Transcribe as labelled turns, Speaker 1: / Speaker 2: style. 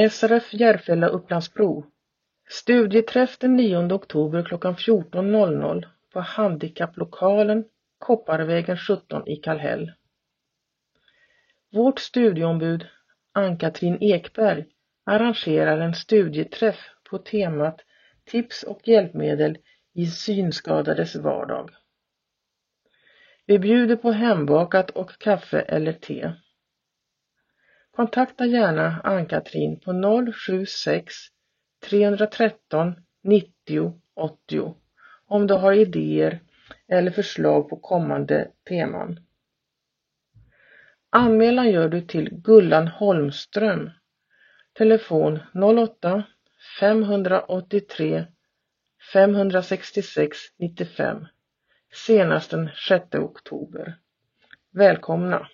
Speaker 1: SRF Järfälla Upplandsbro Studieträff den 9 oktober klockan 14.00 på Handikapplokalen Kopparvägen 17 i Kallhäll. Vårt studieombud Ann-Katrin Ekberg arrangerar en studieträff på temat Tips och hjälpmedel i synskadades vardag. Vi bjuder på hembakat och kaffe eller te. Kontakta gärna Ann-Katrin på 076 313 90 80 om du har idéer eller förslag på kommande teman. Anmälan gör du till Gullan Holmström. Telefon 08 583 566 95 senast den 6 oktober. Välkomna!